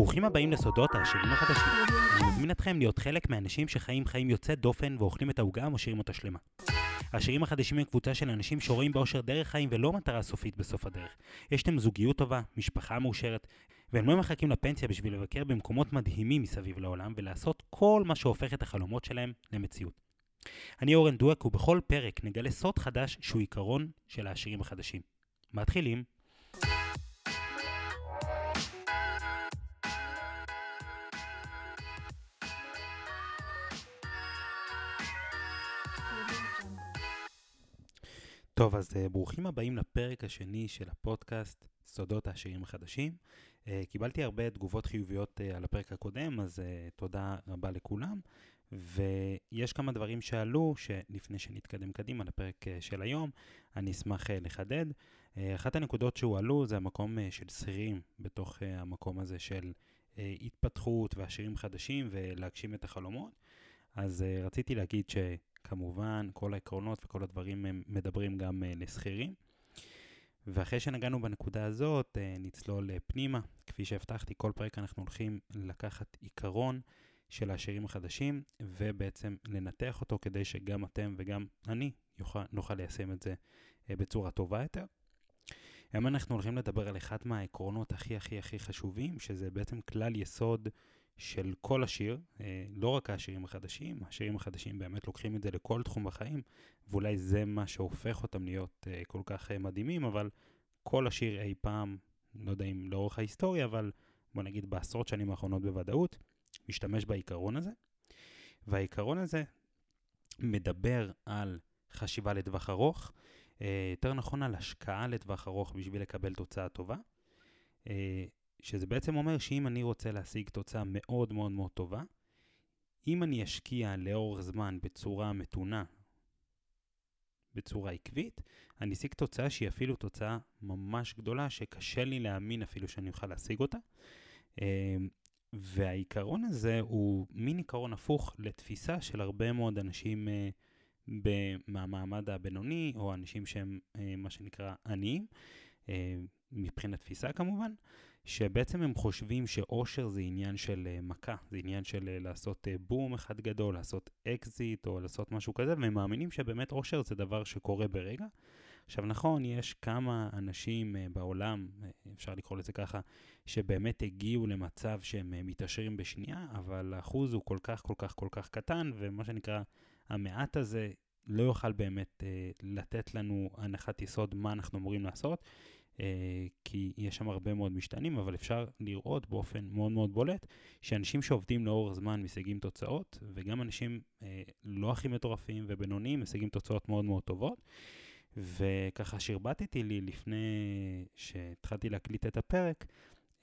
ברוכים הבאים לסודות העשירים החדשים. אני מזמין אתכם להיות חלק מהאנשים שחיים חיים יוצא דופן ואוכלים את העוגה ומשאירים אותה שלמה. העשירים החדשים הם קבוצה של אנשים שרואים באושר דרך חיים ולא מטרה סופית בסוף הדרך. יש להם זוגיות טובה, משפחה מאושרת, והם לא מחכים לפנסיה בשביל לבקר במקומות מדהימים מסביב לעולם ולעשות כל מה שהופך את החלומות שלהם למציאות. אני אורן דואק ובכל פרק נגלה סוד חדש שהוא עיקרון של העשירים החדשים. מתחילים. טוב, אז uh, ברוכים הבאים לפרק השני של הפודקאסט סודות העשירים החדשים. Uh, קיבלתי הרבה תגובות חיוביות uh, על הפרק הקודם, אז תודה רבה לכולם. ויש כמה דברים שעלו, שלפני שנתקדם קדימה לפרק של היום, אני אשמח לחדד. אחת הנקודות שהועלו זה המקום של שכירים בתוך המקום הזה של התפתחות ועשירים חדשים ולהגשים את החלומות. אז רציתי להגיד ש... כמובן, כל העקרונות וכל הדברים הם מדברים גם uh, לשכירים. ואחרי שנגענו בנקודה הזאת, uh, נצלול פנימה. כפי שהבטחתי, כל פרק אנחנו הולכים לקחת עיקרון של העשירים החדשים, ובעצם לנתח אותו כדי שגם אתם וגם אני יוכל, נוכל ליישם את זה בצורה טובה יותר. היום אנחנו הולכים לדבר על אחד מהעקרונות הכי הכי הכי חשובים, שזה בעצם כלל יסוד של כל השיר, אה, לא רק השירים החדשים, השירים החדשים באמת לוקחים את זה לכל תחום בחיים, ואולי זה מה שהופך אותם להיות אה, כל כך אה, מדהימים, אבל כל השיר אי פעם, לא יודע אם לאורך ההיסטוריה, אבל בוא נגיד בעשרות שנים האחרונות בוודאות, משתמש בעיקרון הזה. והעיקרון הזה מדבר על חשיבה לטווח ארוך, יותר נכון על השקעה לטווח ארוך בשביל לקבל תוצאה טובה. שזה בעצם אומר שאם אני רוצה להשיג תוצאה מאוד מאוד מאוד טובה, אם אני אשקיע לאורך זמן בצורה מתונה, בצורה עקבית, אני אשיג תוצאה שהיא אפילו תוצאה ממש גדולה, שקשה לי להאמין אפילו שאני אוכל להשיג אותה. אמ, והעיקרון הזה הוא מין עיקרון הפוך לתפיסה של הרבה מאוד אנשים אה, מהמעמד הבינוני, או אנשים שהם אה, מה שנקרא עניים, אה, מבחינת תפיסה כמובן. שבעצם הם חושבים שעושר זה עניין של אה, מכה, זה עניין של אה, לעשות אה, בום אחד גדול, לעשות אקזיט או לעשות משהו כזה, והם מאמינים שבאמת עושר זה דבר שקורה ברגע. עכשיו נכון, יש כמה אנשים בעולם, אפשר לקרוא לזה ככה, שבאמת הגיעו למצב שהם מתעשרים בשנייה, אבל האחוז הוא כל כך כל כך כל כך קטן, ומה שנקרא, המעט הזה לא יוכל באמת uh, לתת לנו הנחת יסוד מה אנחנו אמורים לעשות. אה, כי יש שם הרבה מאוד משתנים, אבל אפשר לראות באופן מאוד מאוד בולט שאנשים שעובדים לאורך זמן משיגים תוצאות, וגם אנשים אה, לא הכי מטורפים ובינוניים משיגים תוצאות מאוד מאוד טובות. וככה שרבטתי לי לפני שהתחלתי להקליט את הפרק,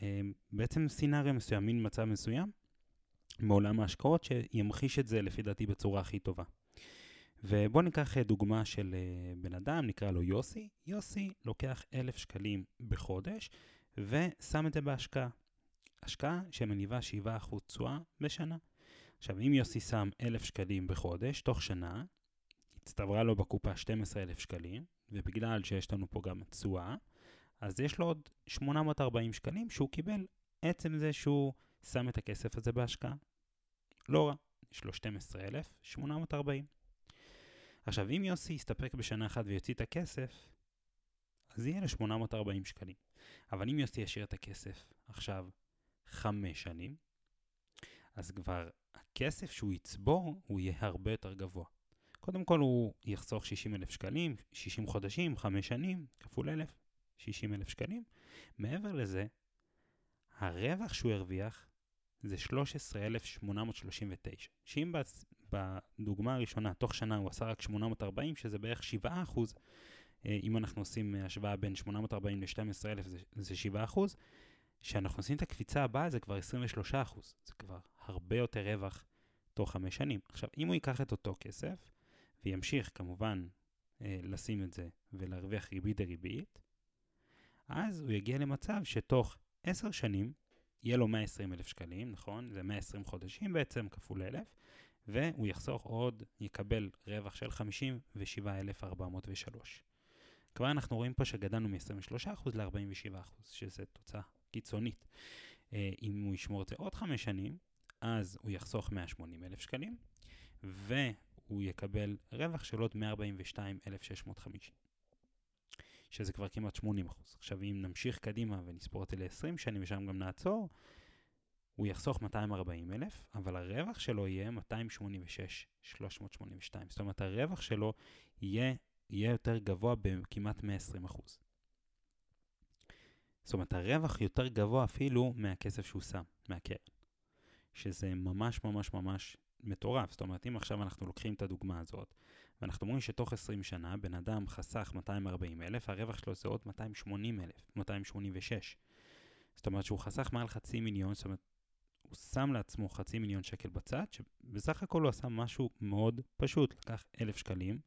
אה, בעצם סינאריה מסוים, מין מצב מסוים, מעולם ההשקעות, שימחיש את זה לפי דעתי בצורה הכי טובה. ובואו ניקח אה, דוגמה של אה, בן אדם, נקרא לו יוסי. יוסי לוקח אלף שקלים בחודש ושם את זה בהשקעה. השקעה שמניבה 7% תשואה בשנה. עכשיו, אם יוסי שם אלף שקלים בחודש, תוך שנה, הצטברה לו בקופה 12,000 שקלים, ובגלל שיש לנו פה גם תשואה, אז יש לו עוד 840 שקלים שהוא קיבל עצם זה שהוא שם את הכסף הזה בהשקעה. לא רע, יש לו 12,840. עכשיו, אם יוסי יסתפק בשנה אחת ויוציא את הכסף, אז יהיה ל-840 שקלים. אבל אם יוסי ישאיר את הכסף עכשיו חמש שנים, אז כבר הכסף שהוא יצבור, הוא יהיה הרבה יותר גבוה. קודם כל הוא יחסוך 60 אלף שקלים, 60 חודשים, 5 שנים, כפול אלף, 60 אלף שקלים. מעבר לזה, הרווח שהוא הרוויח זה 13,839. שאם בדוגמה הראשונה, תוך שנה הוא עשה רק 840, שזה בערך 7 אחוז, אה, אם אנחנו עושים השוואה בין 840 ל-12,000 זה, זה 7 אחוז, כשאנחנו עושים את הקפיצה הבאה זה כבר 23 אחוז, זה כבר הרבה יותר רווח תוך 5 שנים. עכשיו, אם הוא ייקח את אותו כסף, וימשיך כמובן אה, לשים את זה ולהרוויח ריבית דריבית, אז הוא יגיע למצב שתוך 10 שנים יהיה לו 120 אלף שקלים, נכון? זה 120 חודשים בעצם, כפול אלף, והוא יחסוך עוד, יקבל רווח של 57,403. כבר אנחנו רואים פה שגדלנו מ-23% ל-47%, שזו תוצאה קיצונית. אה, אם הוא ישמור את זה עוד חמש שנים, אז הוא יחסוך 180 אלף שקלים, והוא יקבל רווח של עוד 142,650, שזה כבר כמעט 80 אחוז. עכשיו, אם נמשיך קדימה ונספור את זה ל-20 שנים ושם גם נעצור, הוא יחסוך 240 אלף, אבל הרווח שלו יהיה 286,382. זאת אומרת, הרווח שלו יהיה, יהיה יותר גבוה בכמעט 120 אחוז. זאת אומרת, הרווח יותר גבוה אפילו מהכסף שהוא שם, מהקרן. שזה ממש ממש ממש מטורף. זאת אומרת, אם עכשיו אנחנו לוקחים את הדוגמה הזאת, ואנחנו אומרים שתוך 20 שנה בן אדם חסך 240 אלף, הרווח שלו זה עוד 280 אלף, 286. זאת אומרת שהוא חסך מעל חצי מיליון, זאת אומרת, הוא שם לעצמו חצי מיליון שקל בצד, שבסך הכל הוא עשה משהו מאוד פשוט, לקח אלף שקלים,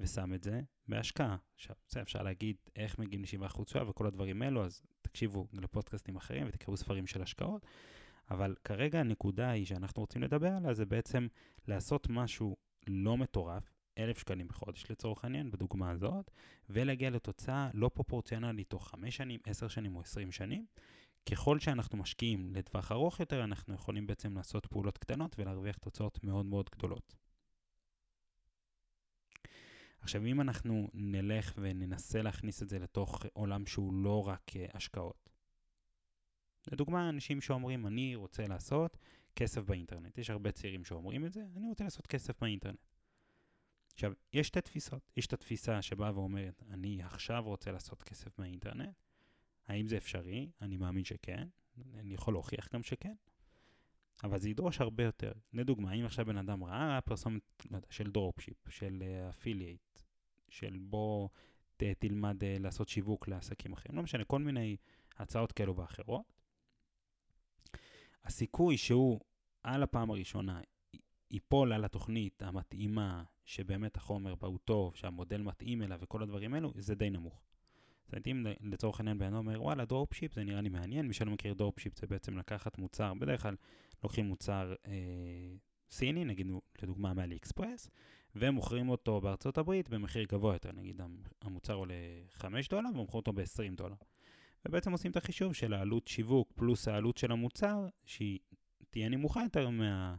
ושם את זה בהשקעה. עכשיו, זה אפשר להגיד איך מגיעים ל-7% תשואה וכל הדברים האלו, אז תקשיבו לפודקאסטים אחרים ותקראו ספרים של השקעות. אבל כרגע הנקודה היא שאנחנו רוצים לדבר עליה, זה בעצם לעשות משהו לא מטורף, אלף שקלים בחודש לצורך העניין, בדוגמה הזאת, ולהגיע לתוצאה לא פרופורציונלית תוך 5 שנים, 10 שנים או 20 שנים. ככל שאנחנו משקיעים לטווח ארוך יותר, אנחנו יכולים בעצם לעשות פעולות קטנות ולהרוויח תוצאות מאוד מאוד גדולות. עכשיו, אם אנחנו נלך וננסה להכניס את זה לתוך עולם שהוא לא רק uh, השקעות. לדוגמה, אנשים שאומרים, אני רוצה לעשות כסף באינטרנט. יש הרבה צעירים שאומרים את זה, אני רוצה לעשות כסף באינטרנט. עכשיו, יש שתי תפיסות. יש את התפיסה שבאה ואומרת, אני עכשיו רוצה לעשות כסף באינטרנט. האם זה אפשרי? אני מאמין שכן. אני יכול להוכיח גם שכן. אבל זה ידרוש הרבה יותר. לדוגמה, אם עכשיו בן אדם ראה פרסומת לא של dropship, של affiliate, אה, של בוא תלמד אה, לעשות שיווק לעסקים אחרים, לא משנה, כל מיני הצעות כאלו ואחרות, הסיכוי שהוא על הפעם הראשונה ייפול על התוכנית המתאימה, שבאמת החומר בה הוא טוב, שהמודל מתאים אליו וכל הדברים האלו, זה די נמוך. זאת אומרת, אם לצורך העניין בן אומר, וואלה, dropship זה נראה לי מעניין, מי שלא מכיר dropship זה בעצם לקחת מוצר, בדרך כלל לוקחים מוצר אה, סיני, נגיד לדוגמה מאלי אקספרס, ומוכרים אותו בארצות הברית במחיר גבוה יותר, נגיד המוצר עולה 5 דולר ומוכרים אותו ב-20 דולר. ובעצם עושים את החישוב של העלות שיווק פלוס העלות של המוצר, שהיא תהיה נמוכה יותר מה,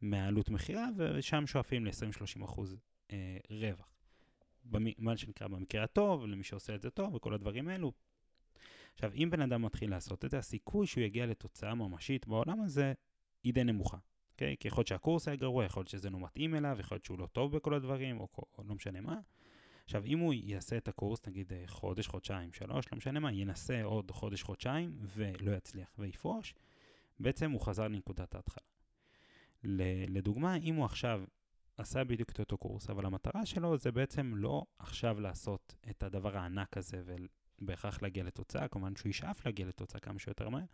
מהעלות מכירה, ושם שואפים ל-20-30 אחוז אה, רווח. מה שנקרא במקרה הטוב, למי שעושה את זה טוב וכל הדברים האלו. עכשיו, אם בן אדם מתחיל לעשות את זה, הסיכוי שהוא יגיע לתוצאה ממשית בעולם הזה היא די נמוכה. אוקיי? כי יכול להיות שהקורס היה גרוע, יכול להיות שזה לא מתאים אליו, יכול להיות שהוא לא טוב בכל הדברים, או, או לא משנה מה. עכשיו, אם הוא יעשה את הקורס, נגיד אה, חודש, חודשיים, שלוש, לא משנה מה, ינסה עוד חודש, חודשיים, ולא יצליח ויפרוש, בעצם הוא חזר לנקודת ההתחלה. לדוגמה, אם הוא עכשיו עשה בדיוק את אותו קורס, אבל המטרה שלו זה בעצם לא עכשיו לעשות את הדבר הענק הזה בהכרח להגיע לתוצאה, כמובן שהוא ישאף להגיע לתוצאה כמה שיותר מהר,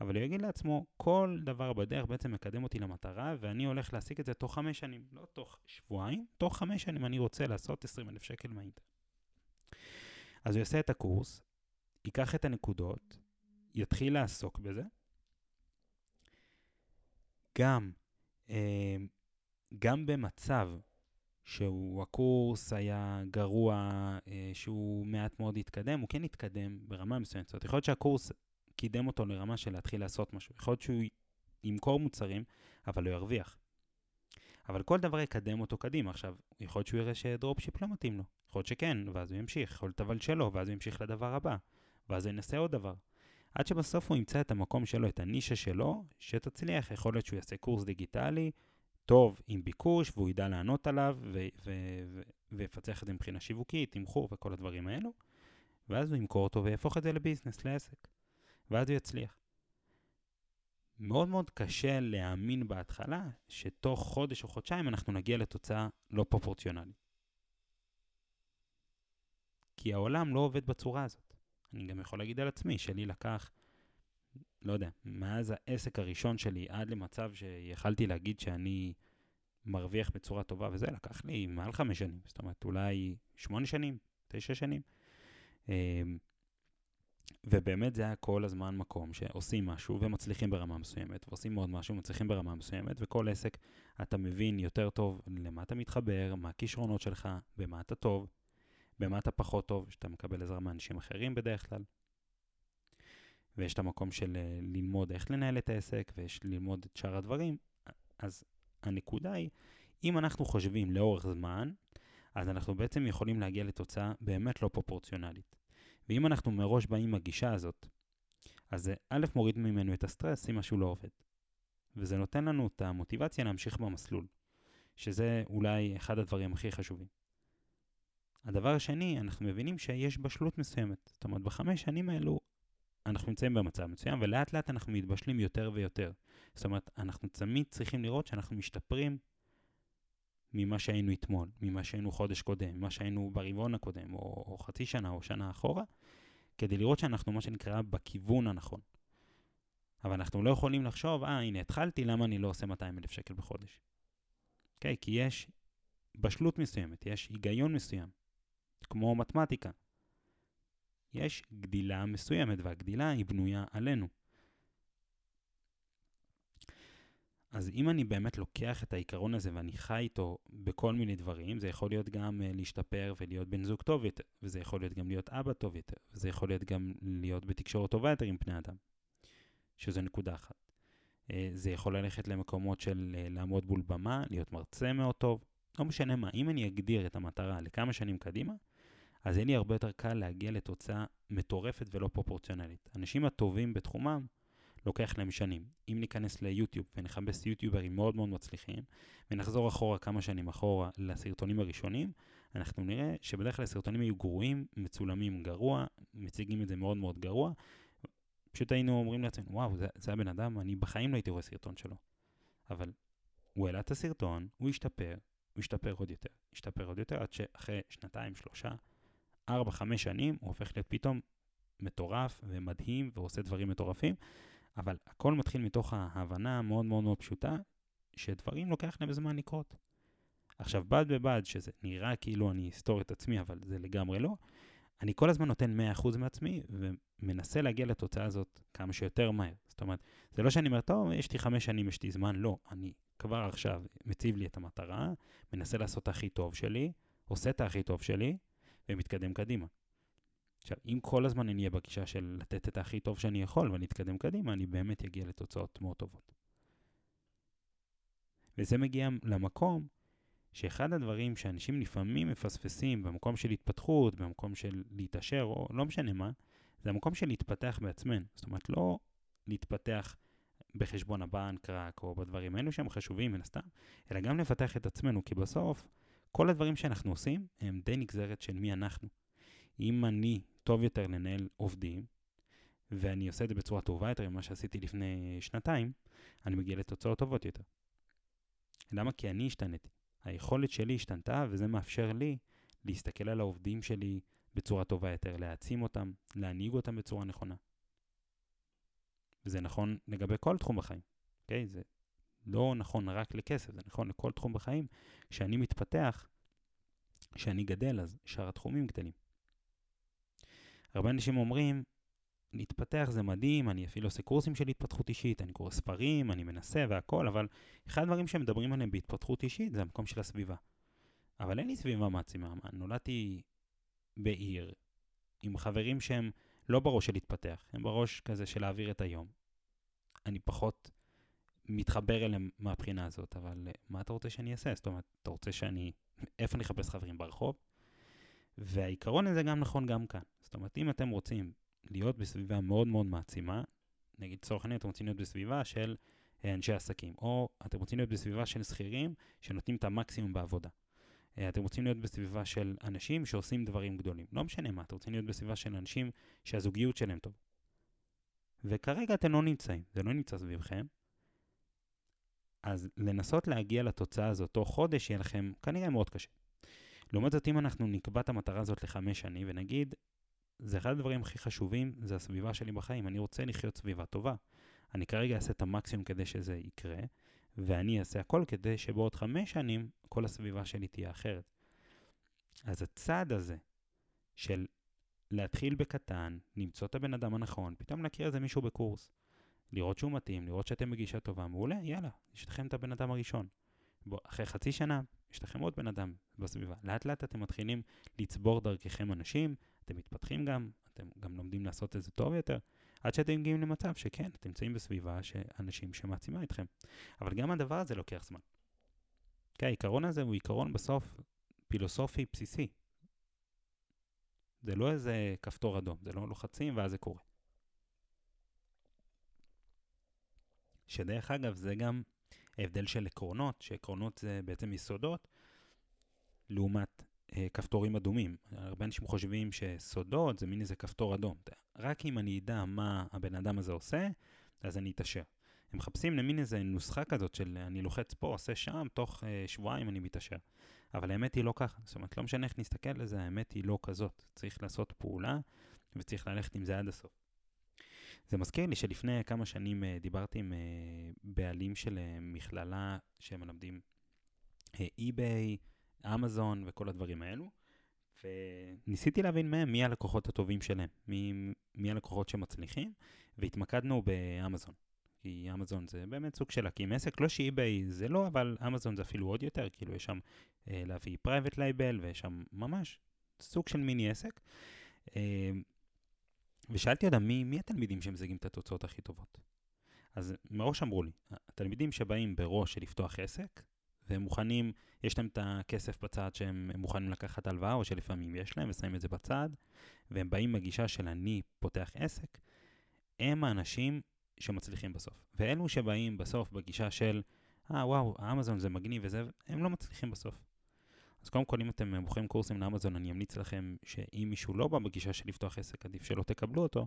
אבל הוא יגיד לעצמו, כל דבר בדרך בעצם מקדם אותי למטרה, ואני הולך להשיג את זה תוך חמש שנים, לא תוך שבועיים, תוך חמש שנים אני רוצה לעשות 20 אלף שקל מהאינטר. אז הוא יעשה את הקורס, ייקח את הנקודות, יתחיל לעסוק בזה, גם, אה, גם במצב שהוא הקורס היה גרוע, אה, שהוא מעט מאוד התקדם, הוא כן התקדם ברמה מסוימת. זאת אומרת, יכול להיות שהקורס קידם אותו לרמה של להתחיל לעשות משהו. יכול להיות שהוא ימכור מוצרים, אבל לא ירוויח. אבל כל דבר יקדם אותו קדימה. עכשיו, יכול להיות שהוא יראה שדרופשיפ לא מתאים לו. יכול להיות שכן, ואז הוא ימשיך. יכול להיות אבל שלא, ואז הוא ימשיך לדבר הבא. ואז הוא ינסה עוד דבר. עד שבסוף הוא ימצא את המקום שלו, את הנישה שלו, שתצליח. יכול להיות שהוא יעשה קורס דיגיטלי, טוב עם ביקוש, והוא ידע לענות עליו, ויפצח את זה מבחינה שיווקית, תמחור וכל הדברים האלו, ואז הוא ימכור אותו ויהפוך את זה לביזנס, לעסק, ואז הוא יצליח. מאוד מאוד קשה להאמין בהתחלה שתוך חודש או חודשיים אנחנו נגיע לתוצאה לא פרופורציונלית. כי העולם לא עובד בצורה הזאת. אני גם יכול להגיד על עצמי, שלי לקח לא יודע, מאז העסק הראשון שלי עד למצב שיכלתי להגיד שאני מרוויח בצורה טובה וזה, לקח לי מעל חמש שנים, זאת אומרת אולי שמונה שנים, תשע שנים. אמ, ובאמת זה היה כל הזמן מקום שעושים משהו ומצליחים ברמה מסוימת, ועושים עוד משהו ומצליחים ברמה מסוימת, וכל עסק אתה מבין יותר טוב למה אתה מתחבר, מה הכישרונות שלך, במה אתה טוב, במה אתה פחות טוב, שאתה מקבל עזרה מאנשים אחרים בדרך כלל. ויש את המקום של אה, ללמוד איך לנהל את העסק, ויש ללמוד את שאר הדברים. אז הנקודה היא, אם אנחנו חושבים לאורך זמן, אז אנחנו בעצם יכולים להגיע לתוצאה באמת לא פרופורציונלית. ואם אנחנו מראש באים עם הגישה הזאת, אז זה א', מוריד ממנו את הסטרס אם משהו לא עובד. וזה נותן לנו את המוטיבציה להמשיך במסלול, שזה אולי אחד הדברים הכי חשובים. הדבר השני, אנחנו מבינים שיש בשלות מסוימת. זאת אומרת, בחמש שנים האלו אנחנו נמצאים במצב מסוים, ולאט לאט אנחנו מתבשלים יותר ויותר. זאת אומרת, אנחנו תמיד צריכים לראות שאנחנו משתפרים ממה שהיינו אתמול, ממה שהיינו חודש קודם, ממה שהיינו ברבעון הקודם, או, או חצי שנה או שנה אחורה, כדי לראות שאנחנו, מה שנקרא, בכיוון הנכון. אבל אנחנו לא יכולים לחשוב, אה, הנה, התחלתי, למה אני לא עושה 200 אלף שקל בחודש? אוקיי? Okay, כי יש בשלות מסוימת, יש היגיון מסוים, כמו מתמטיקה. יש גדילה מסוימת, והגדילה היא בנויה עלינו. אז אם אני באמת לוקח את העיקרון הזה ואני חי איתו בכל מיני דברים, זה יכול להיות גם uh, להשתפר ולהיות בן זוג טוב יותר, וזה יכול להיות גם להיות אבא טוב יותר, וזה יכול להיות גם להיות בתקשורת טובה יותר עם פני אדם, שזו נקודה אחת. Uh, זה יכול ללכת למקומות של uh, לעמוד בול במה, להיות מרצה מאוד טוב, לא משנה מה, אם אני אגדיר את המטרה לכמה שנים קדימה, אז יהיה לי הרבה יותר קל להגיע לתוצאה מטורפת ולא פרופורציונלית. האנשים הטובים בתחומם, לוקח להם שנים. אם ניכנס ליוטיוב ונחפש יוטיוברים מאוד מאוד מצליחים, ונחזור אחורה כמה שנים אחורה לסרטונים הראשונים, אנחנו נראה שבדרך כלל הסרטונים היו גרועים, מצולמים גרוע, מציגים את זה מאוד מאוד גרוע. פשוט היינו אומרים לעצמנו, וואו, זה, זה הבן אדם, אני בחיים לא הייתי רואה סרטון שלו. אבל הוא העלה את הסרטון, הוא השתפר, הוא השתפר עוד יותר, השתפר עוד יותר, עד שאחרי שנתיים, שלושה, ארבע, חמש שנים, הוא הופך להיות פתאום מטורף ומדהים ועושה דברים מטורפים, אבל הכל מתחיל מתוך ההבנה המאוד מאוד מאוד פשוטה, שדברים לוקח להם זמן לקרות. עכשיו, בד בבד, שזה נראה כאילו אני אסתור את עצמי, אבל זה לגמרי לא, אני כל הזמן נותן 100% מעצמי ומנסה להגיע לתוצאה הזאת כמה שיותר מהר. זאת אומרת, זה לא שאני אומר, טוב, יש לי חמש שנים, יש לי זמן, לא. אני כבר עכשיו מציב לי את המטרה, מנסה לעשות את הכי טוב שלי, עושה את הכי טוב שלי, ומתקדם קדימה. עכשיו, אם כל הזמן אני אהיה בגישה של לתת את הכי טוב שאני יכול ואני אתקדם קדימה, אני באמת אגיע לתוצאות מאוד טובות. וזה מגיע למקום שאחד הדברים שאנשים לפעמים מפספסים במקום של התפתחות, במקום של להתעשר, או לא משנה מה, זה המקום של להתפתח בעצמנו. זאת אומרת, לא להתפתח בחשבון הבנק רק, או בדברים האלו שהם חשובים מן הסתם, אלא גם לפתח את עצמנו, כי בסוף, כל הדברים שאנחנו עושים הם די נגזרת של מי אנחנו. אם אני טוב יותר לנהל עובדים, ואני עושה את זה בצורה טובה יותר ממה שעשיתי לפני שנתיים, אני מגיע לתוצאות טובות יותר. למה? כי אני השתנתי. היכולת שלי השתנתה, וזה מאפשר לי להסתכל על העובדים שלי בצורה טובה יותר, להעצים אותם, להנהיג אותם בצורה נכונה. וזה נכון לגבי כל תחום בחיים, אוקיי? Okay? זה לא נכון רק לכסף, זה נכון לכל תחום בחיים. כשאני מתפתח, כשאני גדל, אז שאר התחומים גדלים. הרבה אנשים אומרים, להתפתח זה מדהים, אני אפילו עושה קורסים של התפתחות אישית, אני קורא ספרים, אני מנסה והכל, אבל אחד הדברים שמדברים עליהם בהתפתחות אישית זה המקום של הסביבה. אבל אין לי סביבה מעצימה, נולדתי בעיר עם חברים שהם לא בראש של להתפתח, הם בראש כזה של להעביר את היום. אני פחות מתחבר אליהם מהבחינה הזאת, אבל מה אתה רוצה שאני אעשה? זאת אומרת, אתה רוצה שאני... איפה אני אחפש חברים ברחוב? והעיקרון הזה גם נכון גם כאן. זאת אומרת, אם אתם רוצים להיות בסביבה מאוד מאוד מעצימה, נגיד לצורך העניין אתם רוצים להיות בסביבה של אה, אנשי עסקים, או אתם רוצים להיות בסביבה של שכירים שנותנים את המקסימום בעבודה. אה, אתם רוצים להיות בסביבה של אנשים שעושים דברים גדולים. לא משנה מה, אתם רוצים להיות בסביבה של אנשים שהזוגיות שלהם טוב. וכרגע אתם לא נמצאים, זה לא נמצא סביבכם. אז לנסות להגיע לתוצאה הזאת תוך חודש יהיה לכם כנראה מאוד קשה. לעומת זאת, אם אנחנו נקבע את המטרה הזאת לחמש שנים ונגיד, זה אחד הדברים הכי חשובים, זה הסביבה שלי בחיים. אני רוצה לחיות סביבה טובה. אני כרגע אעשה את המקסימום כדי שזה יקרה, ואני אעשה הכל כדי שבעוד חמש שנים כל הסביבה שלי תהיה אחרת. אז הצעד הזה של להתחיל בקטן, למצוא את הבן אדם הנכון, פתאום להכיר איזה מישהו בקורס, לראות שהוא מתאים, לראות שאתם בגישה טובה, מעולה, יאללה, יש לכם את הבן אדם הראשון. בוא, אחרי חצי שנה, יש לכם עוד בן אדם בסביבה. לאט לאט אתם מתחילים לצבור דרככם אנשים, אתם מתפתחים גם, אתם גם לומדים לעשות את זה טוב יותר, עד שאתם מגיעים למצב שכן, אתם נמצאים בסביבה שאנשים שמעצימה אתכם. אבל גם הדבר הזה לוקח זמן. כן, העיקרון הזה הוא עיקרון בסוף פילוסופי בסיסי. זה לא איזה כפתור אדום, זה לא לוחצים ואז זה קורה. שדרך אגב, זה גם ההבדל של עקרונות, שעקרונות זה בעצם יסודות, לעומת אה, כפתורים אדומים. הרבה אנשים חושבים שסודות זה מין איזה כפתור אדום. רק אם אני אדע מה הבן אדם הזה עושה, אז אני אתעשר. הם מחפשים למין איזה נוסחה כזאת של אני לוחץ פה, עושה שם, תוך אה, שבועיים אני מתעשר. אבל האמת היא לא ככה. זאת אומרת, לא משנה איך נסתכל על זה, האמת היא לא כזאת. צריך לעשות פעולה וצריך ללכת עם זה עד הסוף. זה מזכיר לי שלפני כמה שנים אה, דיברתי עם אה, בעלים של אה, מכללה שמלמדים אי-ביי, אמזון וכל הדברים האלו, וניסיתי להבין מהם מי הלקוחות הטובים שלהם, מי, מי הלקוחות שמצליחים, והתמקדנו באמזון. כי אמזון זה באמת סוג של להקים עסק, לא שאי-ביי זה לא, אבל אמזון זה אפילו עוד יותר, כאילו יש שם אה, להביא private label, ויש שם ממש סוג של מיני עסק. אה, ושאלתי אותם, מי, מי התלמידים שמשיגים את התוצאות הכי טובות? אז מראש אמרו לי, התלמידים שבאים בראש של לפתוח עסק, והם מוכנים, יש להם את הכסף בצד שהם מוכנים לקחת הלוואה, או שלפעמים יש להם, ושמים את זה בצד, והם באים בגישה של אני פותח עסק, הם האנשים שמצליחים בסוף. ואלו שבאים בסוף בגישה של, אה, וואו, אמזון זה מגניב וזה, הם לא מצליחים בסוף. אז קודם כל, אם אתם בוחרים קורסים לאמזון, אני אמליץ לכם שאם מישהו לא בא בגישה של לפתוח עסק, עדיף שלא תקבלו אותו,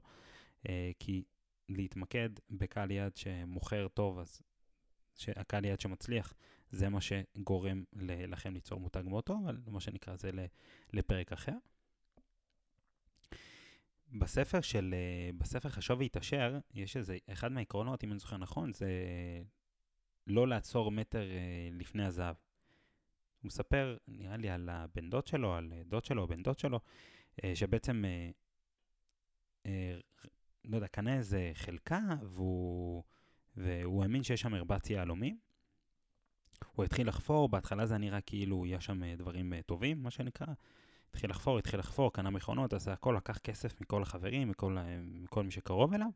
אה, כי להתמקד בקהל יד שמוכר טוב, אז הקהל יד שמצליח, זה מה שגורם לכם ליצור מותג מאוד טוב, אבל מה שנקרא זה לפרק אחר. בספר של, אה, בספר חשוב והתעשר, יש איזה, אחד מהעקרונות, אם אני זוכר נכון, זה לא לעצור מטר אה, לפני הזהב. הוא מספר, נראה לי, על הבן דוד שלו, על דוד שלו או בן דוד שלו, אה, שבעצם, אה, אה, לא יודע, קנה איזה חלקה, והוא, והוא האמין שיש שם מרבץ יהלומים. הוא התחיל לחפור, בהתחלה זה נראה כאילו יש שם דברים טובים, מה שנקרא. התחיל לחפור, התחיל לחפור, קנה מכונות, עשה הכל, לקח כסף מכל החברים, מכל, מכל מי שקרוב אליו,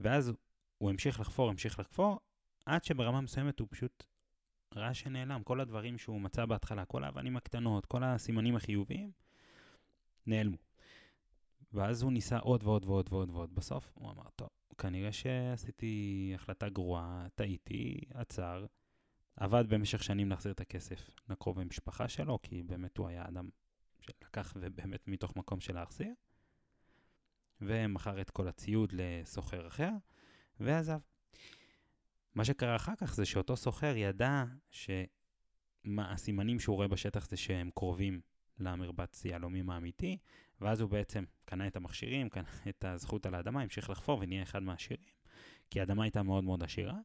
ואז הוא המשיך לחפור, המשיך לחפור, עד שברמה מסוימת הוא פשוט ראה שנעלם. כל הדברים שהוא מצא בהתחלה, כל האבנים הקטנות, כל הסימנים החיוביים, נעלמו. ואז הוא ניסה עוד ועוד ועוד ועוד ועוד. בסוף הוא אמר, טוב, כנראה שעשיתי החלטה גרועה, טעיתי, עצר, עבד במשך שנים להחזיר את הכסף לקרוב המשפחה שלו, כי באמת הוא היה אדם שלקח ובאמת מתוך מקום של להחזיר, ומכר את כל הציוד לסוחר אחר, ועזב. מה שקרה אחר כך זה שאותו סוחר ידע שהסימנים שהוא רואה בשטח זה שהם קרובים למרבץ יהלומים האמיתי, ואז הוא בעצם קנה את המכשירים, קנה את הזכות על האדמה, המשיך לחפור ונהיה אחד מהעשירים, כי האדמה הייתה מאוד מאוד עשירה,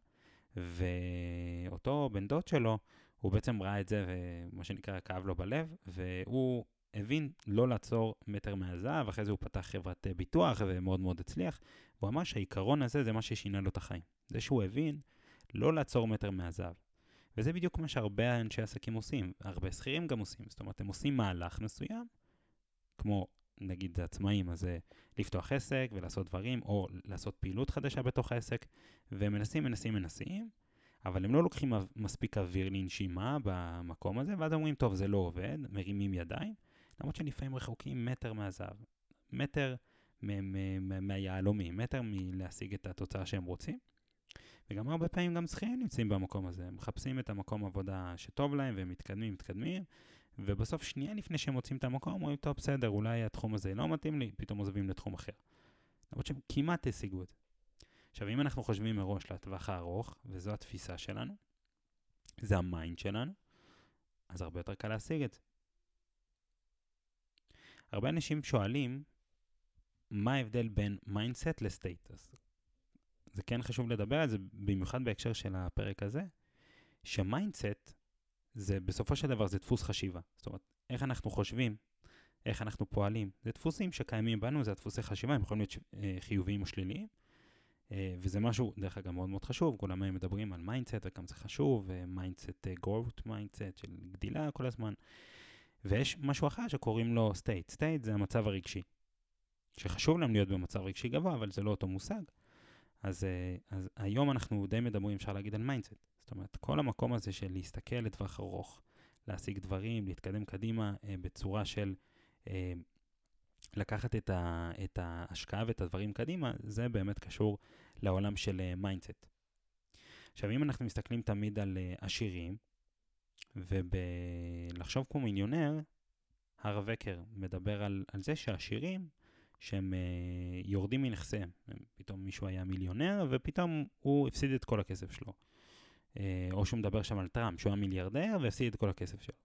ואותו בן דוד שלו, הוא בעצם ראה את זה, ומה שנקרא, כאב לו בלב, והוא הבין לא לעצור מטר מהזהב, אחרי זה הוא פתח חברת ביטוח ומאוד מאוד הצליח, והוא אמר שהעיקרון הזה זה מה ששינה לו את החיים. זה שהוא הבין לא לעצור מטר מהזהב. וזה בדיוק מה שהרבה אנשי עסקים עושים, הרבה שכירים גם עושים. זאת אומרת, הם עושים מהלך מסוים, כמו נגיד עצמאים, אז לפתוח עסק ולעשות דברים, או לעשות פעילות חדשה בתוך העסק, והם מנסים, מנסים, מנסים, אבל הם לא לוקחים מספיק אוויר לנשימה במקום הזה, ואז אומרים, טוב, זה לא עובד, מרימים ידיים, למרות שלפעמים רחוקים מטר מהזהב, מטר מהיהלומים, מטר מלהשיג את התוצאה שהם רוצים. וגם הרבה פעמים גם שכירים נמצאים במקום הזה, הם מחפשים את המקום עבודה שטוב להם והם מתקדמים, מתקדמים, ובסוף שנייה לפני שהם מוצאים את המקום, אומרים, טוב, בסדר, אולי התחום הזה לא מתאים לי, פתאום עוזבים לתחום אחר. למרות שהם כמעט השיגו את זה. עכשיו, אם אנחנו חושבים מראש לטווח הארוך, וזו התפיסה שלנו, זה ה mindset שלנו, אז הרבה יותר קל להשיג את זה. הרבה אנשים שואלים, מה ההבדל בין mindset ל state? זה כן חשוב לדבר על זה, במיוחד בהקשר של הפרק הזה, ש mindset זה בסופו של דבר זה דפוס חשיבה. זאת אומרת, איך אנחנו חושבים, איך אנחנו פועלים, זה דפוסים שקיימים בנו, זה הדפוסי חשיבה, הם יכולים להיות אה, חיוביים או שליליים. אה, וזה משהו, דרך אגב, מאוד מאוד חשוב, כולם היום מדברים על mindset וכמה זה חשוב, mindset growth mindset של גדילה כל הזמן. ויש משהו אחר שקוראים לו state. state זה המצב הרגשי. שחשוב להם להיות במצב רגשי גבוה, אבל זה לא אותו מושג. אז, אה, אז היום אנחנו די מדברים, אפשר להגיד, על mindset. זאת אומרת, כל המקום הזה של להסתכל לטווח ארוך, להשיג דברים, להתקדם קדימה אה, בצורה של אה, לקחת את, ה, את ההשקעה ואת הדברים קדימה, זה באמת קשור לעולם של אה, mindset. עכשיו, אם אנחנו מסתכלים תמיד על אה, עשירים, ולחשוב כמו מיליונר, הרב וקר מדבר על, על זה שעשירים, שהם uh, יורדים מנכסיהם. פתאום מישהו היה מיליונר, ופתאום הוא הפסיד את כל הכסף שלו. Uh, או שהוא מדבר שם על טראמפ, שהוא היה מיליארדר והפסיד את כל הכסף שלו.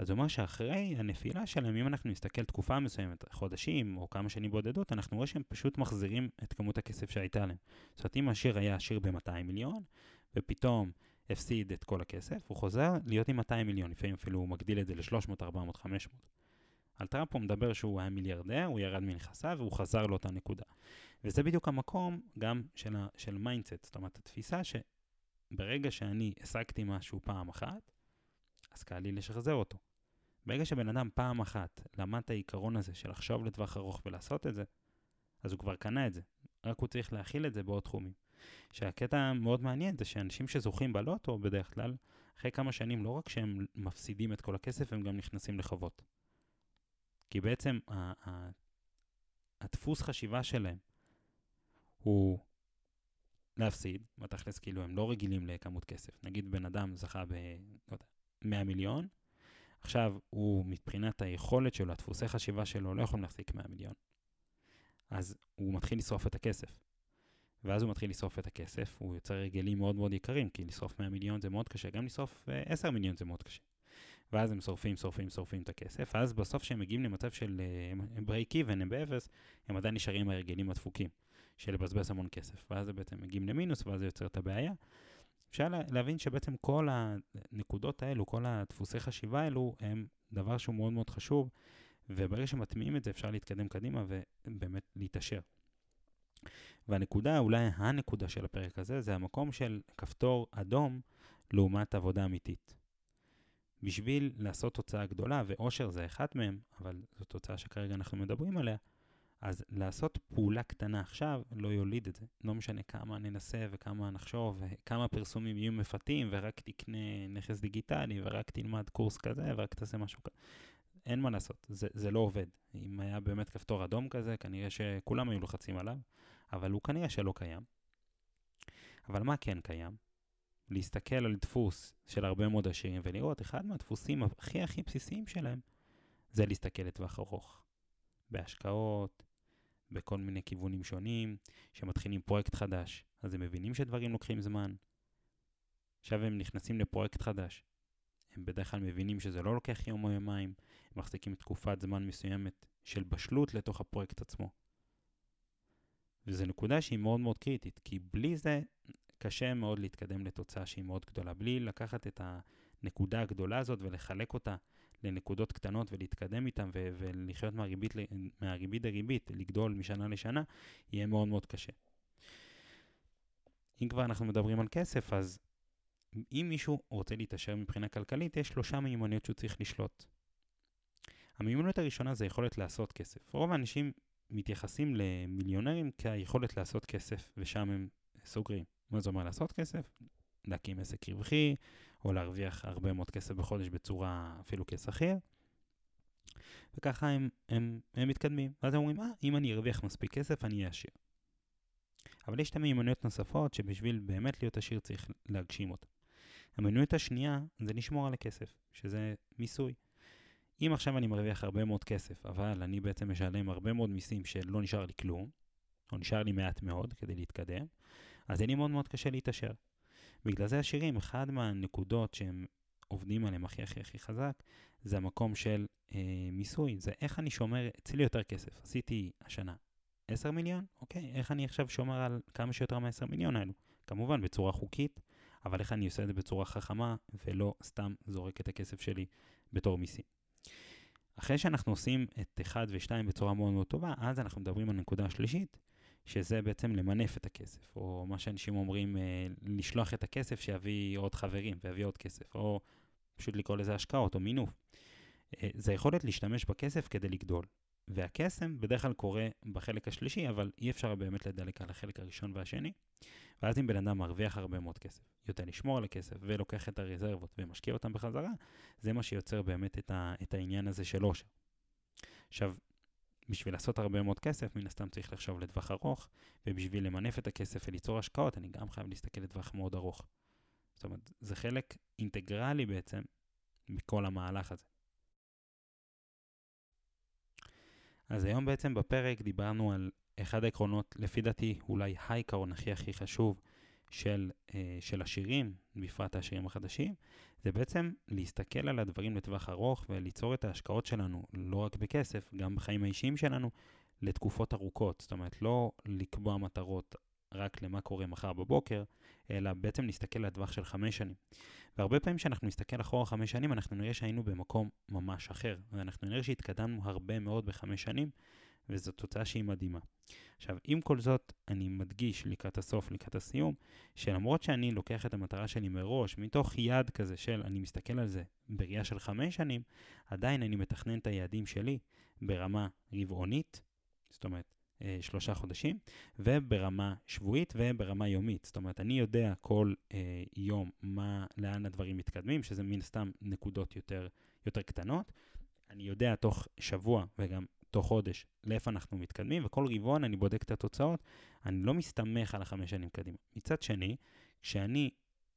אז זה אומר שאחרי הנפילה שלהם, אם אנחנו נסתכל תקופה מסוימת, חודשים או כמה שנים בודדות, אנחנו רואים שהם פשוט מחזירים את כמות הכסף שהייתה להם. זאת אומרת, אם עשיר היה עשיר ב-200 מיליון, ופתאום הפסיד את כל הכסף, הוא חוזר להיות עם 200 מיליון, לפעמים אפילו הוא מגדיל את זה ל-300, 400, 500. על טראמפ הוא מדבר שהוא היה מיליארדר, הוא ירד מנכסיו והוא חזר לאותה נקודה. וזה בדיוק המקום גם של, ה, של mindset, זאת אומרת, התפיסה שברגע שאני השגתי משהו פעם אחת, אז קל לי לשחזר אותו. ברגע שבן אדם פעם אחת למד את העיקרון הזה של לחשוב לטווח ארוך ולעשות את זה, אז הוא כבר קנה את זה, רק הוא צריך להכיל את זה בעוד תחומים. שהקטע המאוד מעניין זה שאנשים שזוכים בלוטו בדרך כלל, אחרי כמה שנים לא רק שהם מפסידים את כל הכסף, הם גם נכנסים לחובות. כי בעצם הדפוס חשיבה שלהם הוא להפסיד, בתכלס כאילו הם לא רגילים לכמות כסף. נגיד בן אדם זכה ב... לא יודע, 100 מיליון, עכשיו הוא מבחינת היכולת שלו, הדפוסי חשיבה שלו, לא יכולים להחזיק 100 מיליון. אז הוא מתחיל לשרוף את הכסף. ואז הוא מתחיל לשרוף את הכסף, הוא יוצר הרגלים מאוד מאוד יקרים, כי לשרוף 100 מיליון זה מאוד קשה, גם לשרוף 10 אה, מיליון זה מאוד קשה. ואז הם שורפים, שורפים, שורפים את הכסף, ואז בסוף כשהם מגיעים למצב של break אה, even, הם באפס, הם עדיין נשארים עם ההרגלים הדפוקים, של לבזבז המון כסף. ואז הם בעצם מגיעים למינוס, ואז זה יוצר את הבעיה. אפשר להבין שבעצם כל הנקודות האלו, כל הדפוסי חשיבה האלו, הם דבר שהוא מאוד מאוד חשוב, וברגע שמטמיעים את זה אפשר להתקדם קדימה ובאמת להתעשר. והנקודה, אולי הנקודה של הפרק הזה, זה המקום של כפתור אדום לעומת עבודה אמיתית. בשביל לעשות תוצאה גדולה, ואושר זה אחת מהם, אבל זו תוצאה שכרגע אנחנו מדברים עליה, אז לעשות פעולה קטנה עכשיו לא יוליד את זה. לא משנה כמה ננסה וכמה נחשוב, וכמה פרסומים יהיו מפתים, ורק תקנה נכס דיגיטלי, ורק תלמד קורס כזה, ורק תעשה משהו כזה. אין מה לעשות, זה, זה לא עובד. אם היה באמת כפתור אדום כזה, כנראה שכולם היו לוחצים עליו, אבל הוא כנראה שלא קיים. אבל מה כן קיים? להסתכל על דפוס של הרבה מאוד עשירים ולראות, אחד מהדפוסים הכי הכי בסיסיים שלהם זה להסתכל לטווח ארוך. בהשקעות, בכל מיני כיוונים שונים, שמתחילים פרויקט חדש, אז הם מבינים שדברים לוקחים זמן. עכשיו הם נכנסים לפרויקט חדש. הם בדרך כלל מבינים שזה לא לוקח יום או יומיים, הם מחזיקים תקופת זמן מסוימת של בשלות לתוך הפרויקט עצמו. וזו נקודה שהיא מאוד מאוד קריטית, כי בלי זה קשה מאוד להתקדם לתוצאה שהיא מאוד גדולה. בלי לקחת את הנקודה הגדולה הזאת ולחלק אותה לנקודות קטנות ולהתקדם איתן ו- ולחיות מהריבית, מהריבית לריבית, לגדול משנה לשנה, יהיה מאוד מאוד קשה. אם כבר אנחנו מדברים על כסף, אז אם מישהו רוצה להתעשר מבחינה כלכלית, יש שלושה מיומנויות שהוא צריך לשלוט. המיומנות הראשונה זה יכולת לעשות כסף. רוב האנשים מתייחסים למיליונרים כיכולת לעשות כסף, ושם הם סוגרים. מה זה אומר לעשות כסף? להקים עסק רווחי, או להרוויח הרבה מאוד כסף בחודש בצורה אפילו כשכיר. וככה הם, הם, הם מתקדמים. ואז הם אומרים, אה, אם אני ארוויח מספיק כסף, אני אהיה עשיר. אבל יש את המיומנויות נוספות שבשביל באמת להיות עשיר צריך להגשים אותן. המיומנות השנייה זה לשמור על הכסף, שזה מיסוי. אם עכשיו אני מרוויח הרבה מאוד כסף, אבל אני בעצם משלם הרבה מאוד מיסים שלא נשאר לי כלום, או נשאר לי מעט מאוד כדי להתקדם, אז יהיה לי מאוד מאוד קשה להתעשר. בגלל זה השירים, אחד מהנקודות שהם עובדים עליהם הכי הכי הכי חזק, זה המקום של אה, מיסוי. זה איך אני שומר אצלי יותר כסף. עשיתי השנה 10 מיליון, אוקיי, איך אני עכשיו שומר על כמה שיותר מ-10 מיליון האלו? כמובן בצורה חוקית, אבל איך אני עושה את זה בצורה חכמה, ולא סתם זורק את הכסף שלי בתור מיסים. אחרי שאנחנו עושים את 1 ו-2 בצורה מאוד מאוד טובה, אז אנחנו מדברים על הנקודה השלישית, שזה בעצם למנף את הכסף, או מה שאנשים אומרים, אה, לשלוח את הכסף שיביא עוד חברים ויביא עוד כסף, או פשוט לקרוא לזה השקעות או מינוף. אה, זה היכולת להשתמש בכסף כדי לגדול. והקסם בדרך כלל קורה בחלק השלישי, אבל אי אפשר באמת לדלק על החלק הראשון והשני. ואז אם בן אדם מרוויח הרבה מאוד כסף, יודע לשמור על הכסף ולוקח את הרזרבות ומשקיע אותם בחזרה, זה מה שיוצר באמת את, ה, את העניין הזה של עושר. עכשיו, בשביל לעשות הרבה מאוד כסף, מן הסתם צריך לחשוב לטווח ארוך, ובשביל למנף את הכסף וליצור השקעות, אני גם חייב להסתכל לטווח מאוד ארוך. זאת אומרת, זה חלק אינטגרלי בעצם מכל המהלך הזה. אז היום בעצם בפרק דיברנו על אחד העקרונות, לפי דעתי אולי העיקרון הכי הכי חשוב של, אה, של השירים, בפרט השירים החדשים, זה בעצם להסתכל על הדברים לטווח ארוך וליצור את ההשקעות שלנו, לא רק בכסף, גם בחיים האישיים שלנו, לתקופות ארוכות. זאת אומרת, לא לקבוע מטרות רק למה קורה מחר בבוקר, אלא בעצם להסתכל לטווח של חמש שנים. והרבה פעמים כשאנחנו נסתכל אחורה חמש שנים, אנחנו נראה שהיינו במקום ממש אחר, ואנחנו נראה שהתקדמנו הרבה מאוד בחמש שנים, וזו תוצאה שהיא מדהימה. עכשיו, עם כל זאת, אני מדגיש לקראת הסוף, לקראת הסיום, שלמרות שאני לוקח את המטרה שלי מראש, מתוך יעד כזה של אני מסתכל על זה בראייה של חמש שנים, עדיין אני מתכנן את היעדים שלי ברמה רבעונית, זאת אומרת, אה, שלושה חודשים, וברמה שבועית וברמה יומית. זאת אומרת, אני יודע כל אה, יום מה, לאן הדברים מתקדמים, שזה מן סתם נקודות יותר, יותר קטנות. אני יודע תוך שבוע וגם תוך חודש לאיפה אנחנו מתקדמים, וכל רבעון אני בודק את התוצאות, אני לא מסתמך על החמש שנים קדימה. מצד שני, כשאני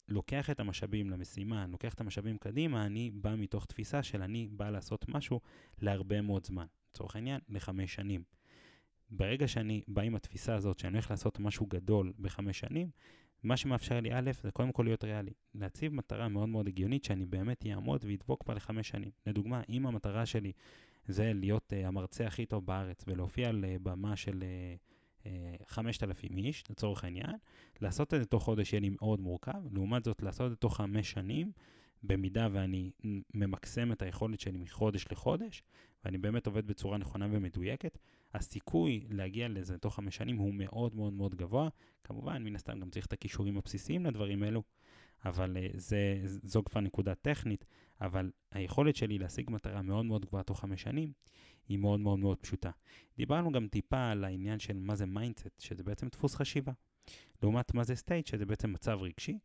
לוקח את המשאבים למשימה, לוקח את המשאבים קדימה, אני בא מתוך תפיסה של אני בא לעשות משהו להרבה מאוד זמן. לצורך העניין, לחמש שנים. ברגע שאני בא עם התפיסה הזאת שאני הולך לעשות משהו גדול בחמש שנים, מה שמאפשר לי א', זה קודם כל להיות ריאלי. להציב מטרה מאוד מאוד הגיונית שאני באמת אעמוד ואדבוק בה לחמש שנים. לדוגמה, אם המטרה שלי זה להיות uh, המרצה הכי טוב בארץ ולהופיע על uh, במה של uh, uh, 5,000 איש, לצורך העניין, לעשות את זה תוך חודש יהיה לי מאוד מורכב, לעומת זאת לעשות את זה תוך חמש שנים, במידה ואני ממקסם את היכולת שלי מחודש לחודש, ואני באמת עובד בצורה נכונה ומדויקת, הסיכוי להגיע לזה תוך חמש שנים הוא מאוד מאוד מאוד גבוה. כמובן, מן הסתם גם צריך את הכישורים הבסיסיים לדברים האלו, אבל אה, זה, זו כבר נקודה טכנית, אבל היכולת שלי להשיג מטרה מאוד מאוד גבוהה תוך חמש שנים, היא מאוד מאוד מאוד פשוטה. דיברנו גם טיפה על העניין של מה זה mindset, שזה בעצם דפוס חשיבה. לעומת מה זה state, שזה בעצם מצב רגשי,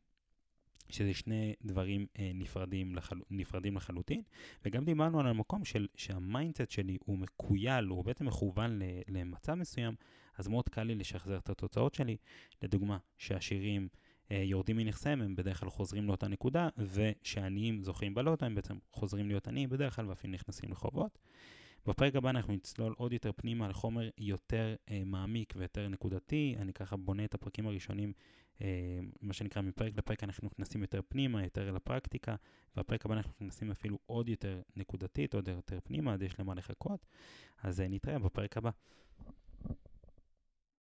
שזה שני דברים אה, נפרדים, לחל... נפרדים לחלוטין, וגם דיברנו על המקום של, שה mindset שלי הוא מכויל, הוא בעצם מכוון ל... למצב מסוים, אז מאוד קל לי לשחזר את התוצאות שלי. לדוגמה, שעשירים אה, יורדים מנכסיהם, הם בדרך כלל חוזרים לאותה נקודה, ושעניים זוכים בלוטו, הם בעצם חוזרים להיות עניים בדרך כלל ואפילו נכנסים לחובות. בפרק הבא אנחנו נצלול עוד יותר פנימה על חומר יותר אה, מעמיק ויותר נקודתי. אני ככה בונה את הפרקים הראשונים אה, מה שנקרא, מפרק לפרק אנחנו נכנסים יותר פנימה, יותר לפרקטיקה, והפרק הבא אנחנו נכנסים אפילו עוד יותר נקודתית, עוד יותר פנימה, אז יש למה לחכות. אז אה, נתראה בפרק הבא.